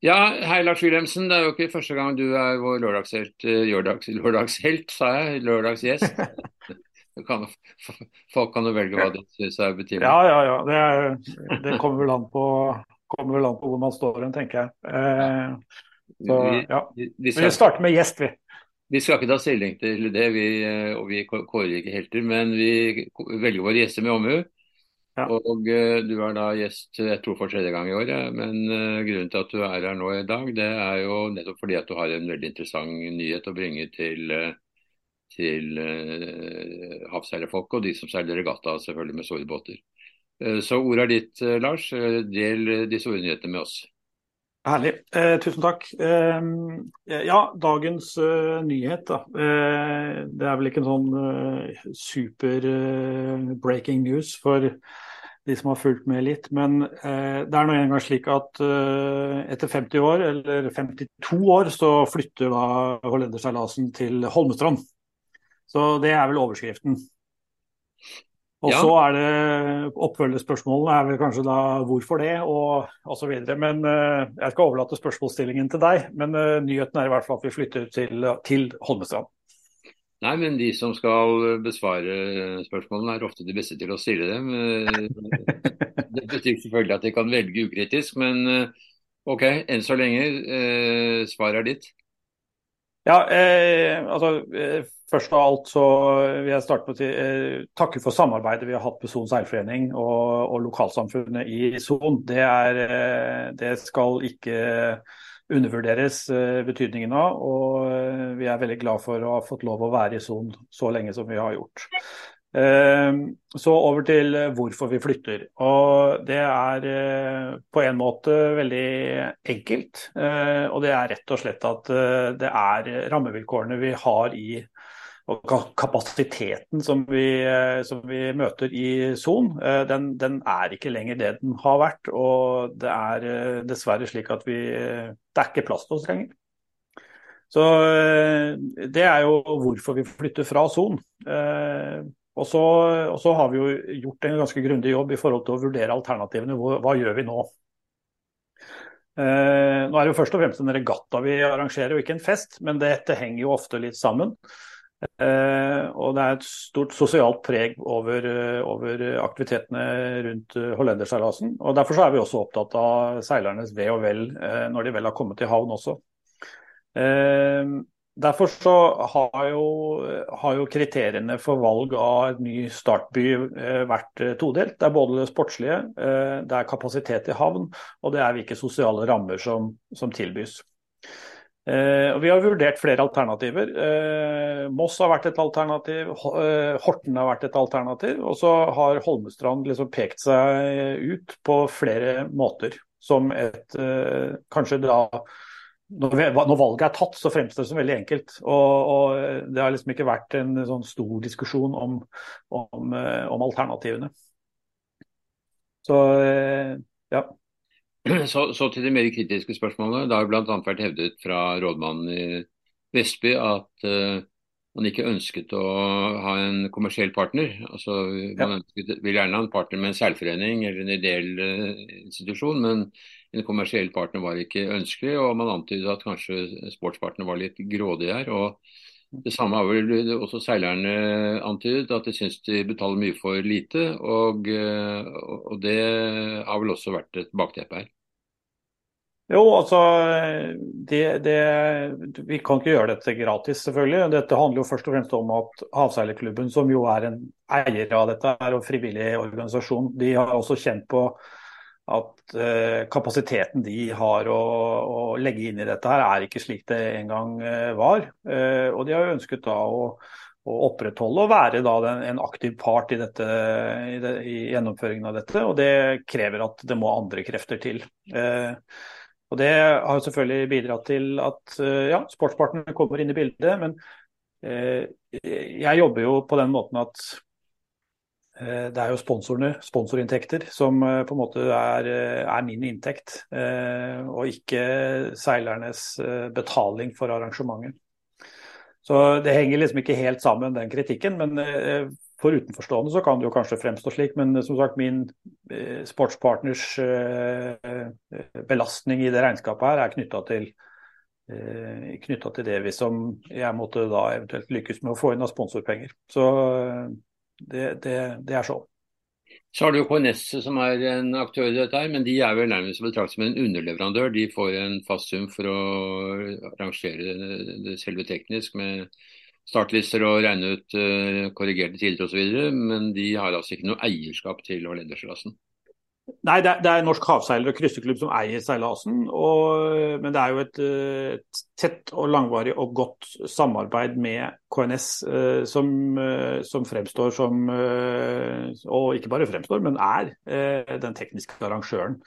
Ja, hei Lars Wilhelmsen. Det er jo ikke første gang du er vår lørdagshelt. eh, Lørdags, lørdagshelt, sa jeg. Lørdagsgjest. Kan, folk kan jo velge hva de syns er betimelig. Ja, ja, ja. Det, det kommer vel an på, kommer vel an på hvor man står hen, tenker jeg. Eh, så, ja. vi, vi, Men vi starter med gjest, vi. vi skal ikke ta stilling til det, vi, eh, og vi kårer ikke helter, men vi velger våre gjester med omhu. Ja. Og eh, du er da gjest jeg tror for tredje gang i år, ja. men eh, grunnen til at du er her nå i dag, det er jo nettopp fordi at du har en veldig interessant nyhet å bringe til, eh, til uh, havseilerfolk og de som seiler regatta, selvfølgelig med store båter. Så ordet er ditt, Lars. Del de store nyhetene med oss. Herlig. Eh, tusen takk. Eh, ja, dagens eh, nyhet, da. Eh, det er vel ikke en sånn eh, super eh, breaking news for de som har fulgt med litt. Men eh, det er nå engang slik at eh, etter 50 år, eller 52 år, så flytter da hollenderseilasen til Holmestrand. Så det er vel overskriften. Og Ja. så er det oppfølgerspørsmålene er vel kanskje da hvorfor det, og osv. Men eh, jeg skal overlate spørsmålsstillingen til deg. Men eh, nyheten er i hvert fall at vi flytter til, til Holmestrand. Nei, men de som skal besvare spørsmålene, er ofte de beste til å stille dem. Eh, Det betyr selvfølgelig at de kan velge ukritisk, men eh, OK, enn så lenge. eh, Svaret er ditt. Ja, eh, altså eh, Først av alt så vil jeg starte med å eh, takke for samarbeidet vi har hatt med Son seilforening og, og lokalsamfunnet i Son. Det, eh, det skal ikke undervurderes eh, betydningen av. Og eh, vi er veldig glad for å ha fått lov å være i Son så lenge som vi har gjort. Eh, Så over til hvorfor vi flytter. Og Det er på en måte veldig enkelt. Og det er rett og slett at det er rammevilkårene vi har i og kapasiteten som vi, eh, som vi møter i Son, eh, den, den er ikke lenger det den har vært. Og det er eh, dessverre slik at vi Det er ikke plass til oss lenger. Så det er jo hvorfor vi flytter fra Son. Og så, og så har vi jo gjort en ganske grundig jobb i forhold til å vurdere alternativene. Hva, hva gjør vi nå? Nå er det jo først og fremst en regatta vi arrangerer, og ikke en fest, men dette henger jo ofte litt sammen. Eh, og det er et stort sosialt preg over, eh, over aktivitetene rundt eh, hollenderseilasen. Og derfor så er vi også opptatt av seilernes ve og vel når de vel har kommet til havn også. Derfor så har jo, har jo kriteriene for valg av et ny startby vært todelt. Det er både det sportslige, det er kapasitet i havn, og det er hvilke sosiale rammer som, som tilbys. Eh, vi har vurdert flere alternativer. Eh, Moss har vært et alternativ, eh, Horten har vært et alternativ. Og så har Holmestrand liksom pekt seg ut på flere måter. Som et Kanskje da når, når valget er tatt, så fremstår det som veldig enkelt. Og, og det har liksom ikke vært en sånn stor diskusjon om, om, om alternativene. Så. Så, så til de mer kritiske spørsmålene. Det har bl.a. vært hevdet fra rådmannen i Vestby at uh, man ikke ønsket å ha en kommersiell partner. Altså, man ønsket, vil gjerne ha en partner med en seilforening eller en ideell uh, institusjon, men en kommersiell partner var ikke ønskelig. Og man antydet at kanskje sportspartner var litt grådig her. og det samme har vel også seilerne antydet, at de syns de betaler mye for lite. Og, eh, og det har vel også vært et bakteppe her. Jo, altså det, det, Vi kan ikke gjøre dette gratis, selvfølgelig. Dette handler jo først og fremst om at Havseilerklubben, som jo er en eier av dette er en frivillig organisasjon, de har også kjent på at eh, kapasiteten de har å, å, legge inn i dette her, er ikke slik det en gang eh, var. Eh, og de har jo ønsket da å, å opprettholde og være da den, en aktiv part i, dette, i, det, i, gjennomføringen av dette. Og det krever at det må andre krefter til. Eh, og Det har selvfølgelig bidratt til at ja, sportspartnerne kommer inn i bildet. Men eh, jeg jobber jo på den måten at eh, det er jo sponsorene, sponsorinntekter, som eh, på en måte er, er min inntekt. Eh, og ikke seilernes betaling for arrangementet. Så det henger liksom ikke helt sammen, den kritikken. Men for utenforstående så kan det jo kanskje fremstå slik, men som sagt min eh, sportspartners eh, belastning i det regnskapet her er knytta til, eh, til det vi som jeg måtte da eventuelt lykkes med å få inn av sponsorpenger. Så det, det, det er sånn. Så har du KNS som er en aktør i dette, her, men de er vel nærmest betraktet som en underleverandør. De får en fast sum for å rangere det selve teknisk med startlister og regne ut uh, korrigerte tider osv., men de har altså ikke noe eierskap til Valendersklassen. Nei, det er, det er Norsk havseiler- og krysseklubb som eier seilasen. Og, men det er jo et, et, tett og langvarig og godt samarbeid med KNS uh, som, uh, som, fremstår som Og ikke bare fremstår, men er den tekniske arrangøren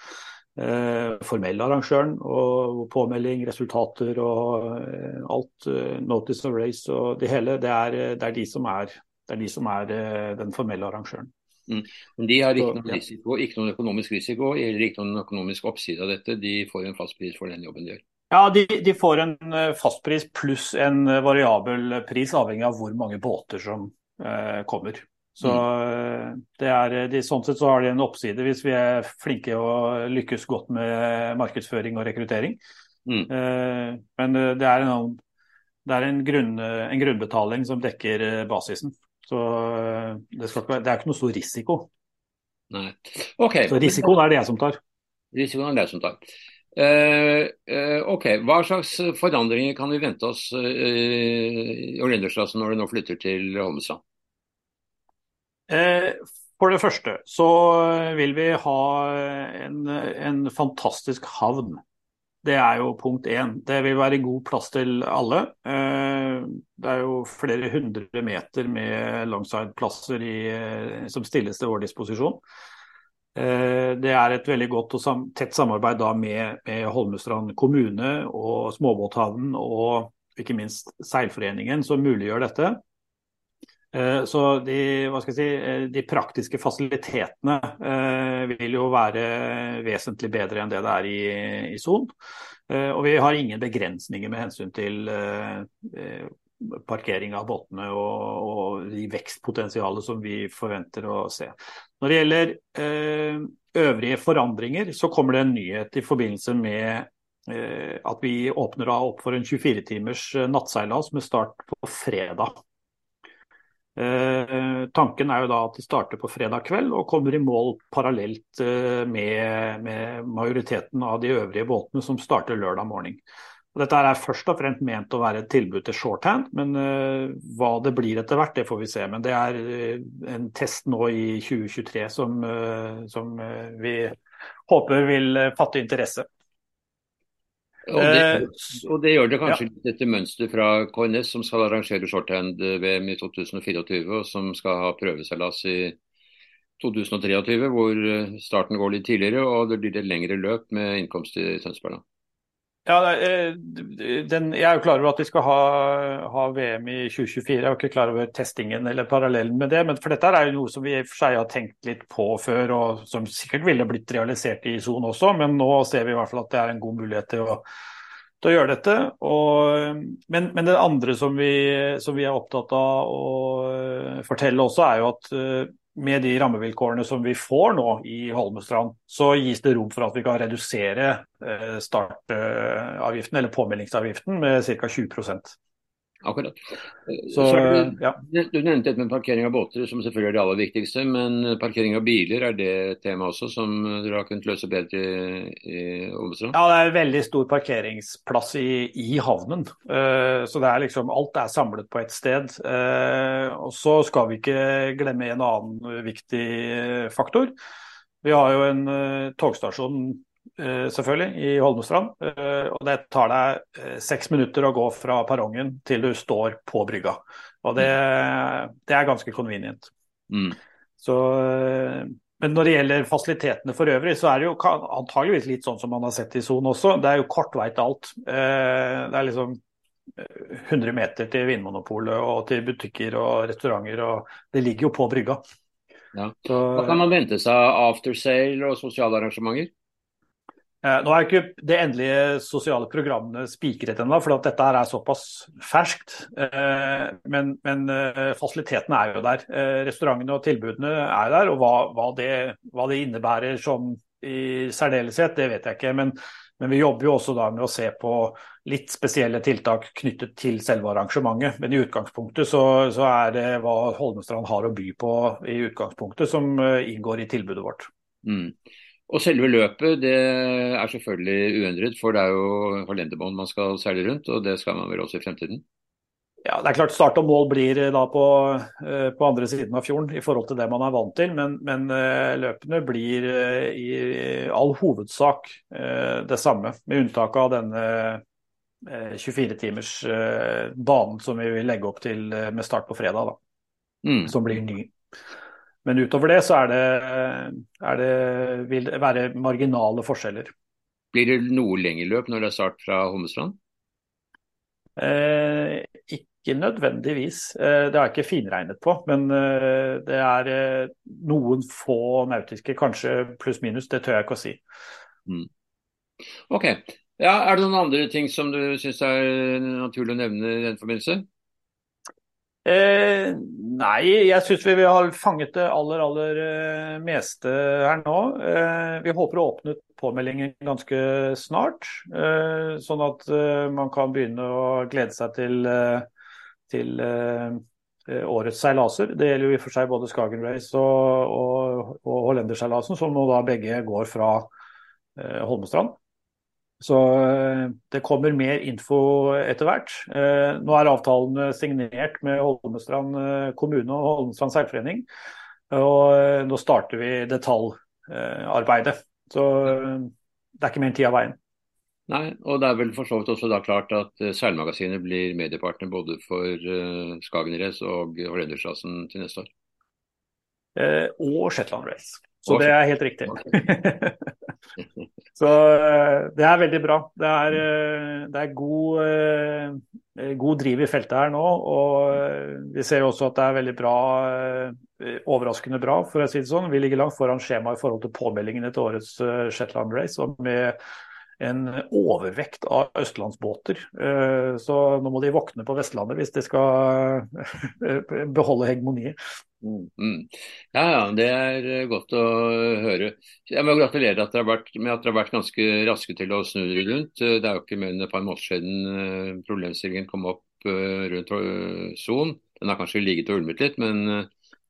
eh, formelle arrangøren. Og påmelding, resultater og eh, alt. Eh, notice of race og det hele. Det er, det er de som er, er, de som er eh, den formelle arrangøren. Men de har ikke noen, risiko, ikke noen økonomisk risiko eller ikke noen økonomisk oppside av dette. De får en fast pris for den jobben de gjør. Ja, de, de får en fastpris pluss en variabel pris, avhengig av hvor mange båter som eh, kommer. Så mm. det er, de, Sånn sett så har de en oppside hvis vi er flinke og lykkes godt med markedsføring og rekruttering. Mm. Eh, men eh, det er, en, det er en, grunn, en, grunnbetaling som dekker eh, basisen. Så det, skal, det, er ikke noe stor risiko. Nei. Okay. Så risikoen er det jeg som tar. Risikoen er det jeg som tar. Uh, uh, ok, Hva slags forandringer kan vi vente oss uh, i Orlendersklassen når du nå flytter til Holmestrand? Eh, for det første så vil vi ha en, en, fantastisk havn. Det er jo punkt én. Det vil være god plass til alle. Eh, det er jo flere hundre meter med longside-plasser som stilles til vår disposisjon. Eh, det er et veldig godt og tett samarbeid med, med Holmestrand kommune og Småbåthavnen og ikke minst Seilforeningen som muliggjør dette. Eh, så de, si, eh, de, praktiske fasilitetene eh, vil jo være vesentlig bedre enn det det er i, i Son. Og vi har ingen begrensninger med hensyn til parkering av båtene og, og de vekstpotensialet som vi forventer å se. Når det gjelder øvrige forandringer, så kommer det en nyhet i forbindelse med at vi åpner opp for en 24 timers nattseilas med start på fredag. Eh, tanken er jo da at de starter på fredag kveld og kommer i mål parallelt eh, med, med, majoriteten av de øvrige båtene som starter lørdag morgen. Og dette er først og fremst ment å være et tilbud til shorthand, men eh, hva det blir etter hvert, det får vi se. Men det er eh, en test nå i 2023 som, som vi håper vil fatte interesse. Og det, eh, og det, gjør det kanskje ja. litt etter mønster fra KNS, som skal arrangere shorthand-VM i 2024, og som skal ha prøveseilas i 2023, hvor eh, starten går litt tidligere, og det blir et lengre løp med innkomst i Tønsberg. Ja, eh, den, Jeg er jo klar over at vi skal ha, ha, VM i 2024. Jeg er jo ikke klar over testingen eller parallellen med det. Men for dette er jo noe som vi i og for seg har tenkt litt på før, og som sikkert ville blitt realisert i Son også. Men nå ser vi i hvert fall at det er en god mulighet til å, til å gjøre dette. Og, men, men, det andre som vi, som vi, er opptatt av å fortelle også, er jo at eh, med de rammevilkårene som vi får nå i Holmestrand, så gis det rom for at vi kan redusere eh, startavgiften, eller påmeldingsavgiften, med ca. 20 Akkurat. Så, så du, ja. du, nevnte dette med parkering av båter, som selvfølgelig er det aller viktigste. Men parkering av biler, er det et tema også som dere har kunnet løse bedre i, Ålesund? Ja, det er veldig stor parkeringsplass i, i havnen. Uh, så det er liksom, alt er samlet på ett sted. Uh, og så skal vi ikke glemme en annen viktig faktor. Vi har jo en uh, togstasjon Eh, selvfølgelig, i Holmestrand. Eh, og det tar deg eh, seks minutter å gå fra perrongen til du står på brygga. Og det, det er ganske convenient. Mm. Så, men når det gjelder fasilitetene for øvrig, så er det jo antageligvis litt sånn som man har sett i Son også. Det er jo kort vei til alt. Det er liksom 100 meter til Vinmonopolet og til butikker og restauranter, og det ligger jo på brygga. Ja. Hva kan man vente seg av aftersale og sosiale arrangementer? Eh, nå er ikke det endelige sosiale programmet spikret ennå, for dette er såpass ferskt. Eh, men, men, eh, fasilitetene er jo der. Restaurantene og tilbudene er der. Og hva, hva, det, hva det, innebærer som i særdeleshet, det vet jeg ikke. Men, men, vi jobber jo også da med å se på litt spesielle tiltak knyttet til selve arrangementet. Men i utgangspunktet så, så er det hva Holmestrand har å by på i utgangspunktet som inngår i tilbudet vårt. Mm. Og selve løpet det er selvfølgelig uendret, for det er jo Holenderbånd man skal seile rundt, og det skal man vel også i fremtiden? Ja, det er klart Start og mål blir da på, eh, på, andre siden av fjorden i forhold til det man er vant til, men, men eh, løpene blir eh, i all hovedsak det samme, med unntak av denne 24-timers banen som vi vil legge opp til med start på fredag, da, mm. som blir ny. Men utover det så er det, er det, vil det være marginale forskjeller. Blir det noe lengre løp når det er start fra Holmestrand? Eh, ikke nødvendigvis. Eh, det har jeg ikke finregnet på. Men eh, det er eh, noen få nautiske, kanskje pluss-minus. Det tør jeg ikke å si. Mm. Ok. Ja, er det noen andre ting som du syns er naturlig å nevne i den forbindelse? Eh, nei, jeg syns vi har fanget det aller, aller eh, meste her nå. Eh, vi håper å åpne påmeldingen ganske snart, eh, sånn at eh, man kan begynne å glede seg til, eh, til årets seilaser. Det gjelder jo i og for seg både Skagen Race og, og, og Hollenderseilasen, som nå da begge går fra Holmestrand. Så eh, det kommer mer info etter hvert. Eh, nå er avtalen signert med Holmestrand eh, kommune og Holmestrand seilforening. Og nå starter vi detaljarbeidet. Så det er ikke mer enn tid av veien. Nei, og det er vel for så vidt også da klart at Seilmagasinet blir mediepartner både for Skagen Race og Hollendersklassen til neste år. Eh, og Shetland Race. Så det er helt riktig. Så eh, det er veldig bra. Det er, eh, det er god, eh, god, driv i feltet her nå. Og vi ser også at det er veldig bra, overraskende bra, for å si det sånn. Vi ligger langt foran skjemaet i forhold til påmeldingene til årets Shetland Race. og med en overvekt av østlandsbåter. Så nå må de våkne på Vestlandet hvis de skal beholde hegemoniet. Mm, mm. Ja, ja, det er eh, godt å høre. Jeg må gratulere at dere har vært, med at dere har vært ganske raske til å snu dere rundt. Det er jo ikke mer enn et par måneder siden eh, problemstillingen kom opp eh, rundt Son. Den har kanskje ligget og ulmet litt, men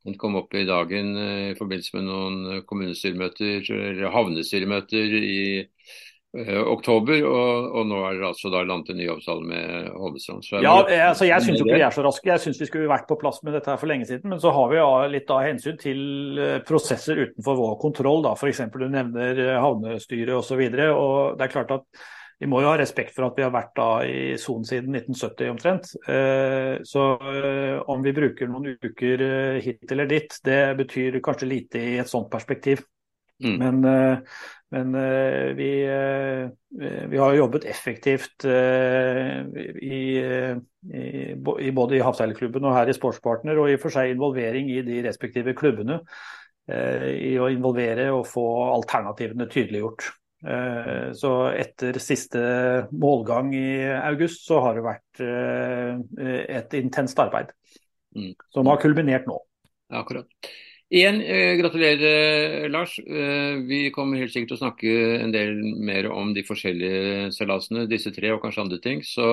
den kom opp i dagen i forbindelse med noen kommunestyremøter, eller havnestyremøter i Eh, oktober, og, og, nå er det altså da landet en ny avtale med Holmestrand. Ja, altså jeg syns jo ikke vi er så raske. Jeg syns vi skulle vært på plass med dette her for lenge siden. Men så har vi litt av hensyn til eh, prosesser utenfor vår kontroll. da, F.eks. du nevner eh, havnestyret osv. Og, så og det er klart at vi må jo ha respekt for at vi har vært da i sonen siden 1970 omtrent. Så om vi bruker noen uker hit eller dit, det betyr kanskje lite i et sånt perspektiv. Mm. Men, eh, men eh, vi, eh, vi, har jobbet effektivt i, i, både i Havseilerklubben og her i Sportspartner, og i og for seg involvering i de respektive klubbene. I å involvere og få alternativene tydeliggjort. Så etter siste målgang i august, så har det vært et intenst arbeid. Mm. Som har kulminert nå. Akkurat. Igjen, eh, gratulerer, Lars. Eh, vi kommer helt sikkert til å snakke en del mer om de forskjellige seilasene, disse tre og kanskje andre ting. Så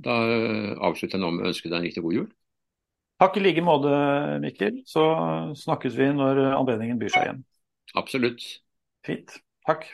da eh, avslutter jeg nå med å ønske deg en riktig god jul. Takk i like måte, Mikkel. Så snakkes vi når anledningen byr seg igjen. Absolutt. Fint. Takk.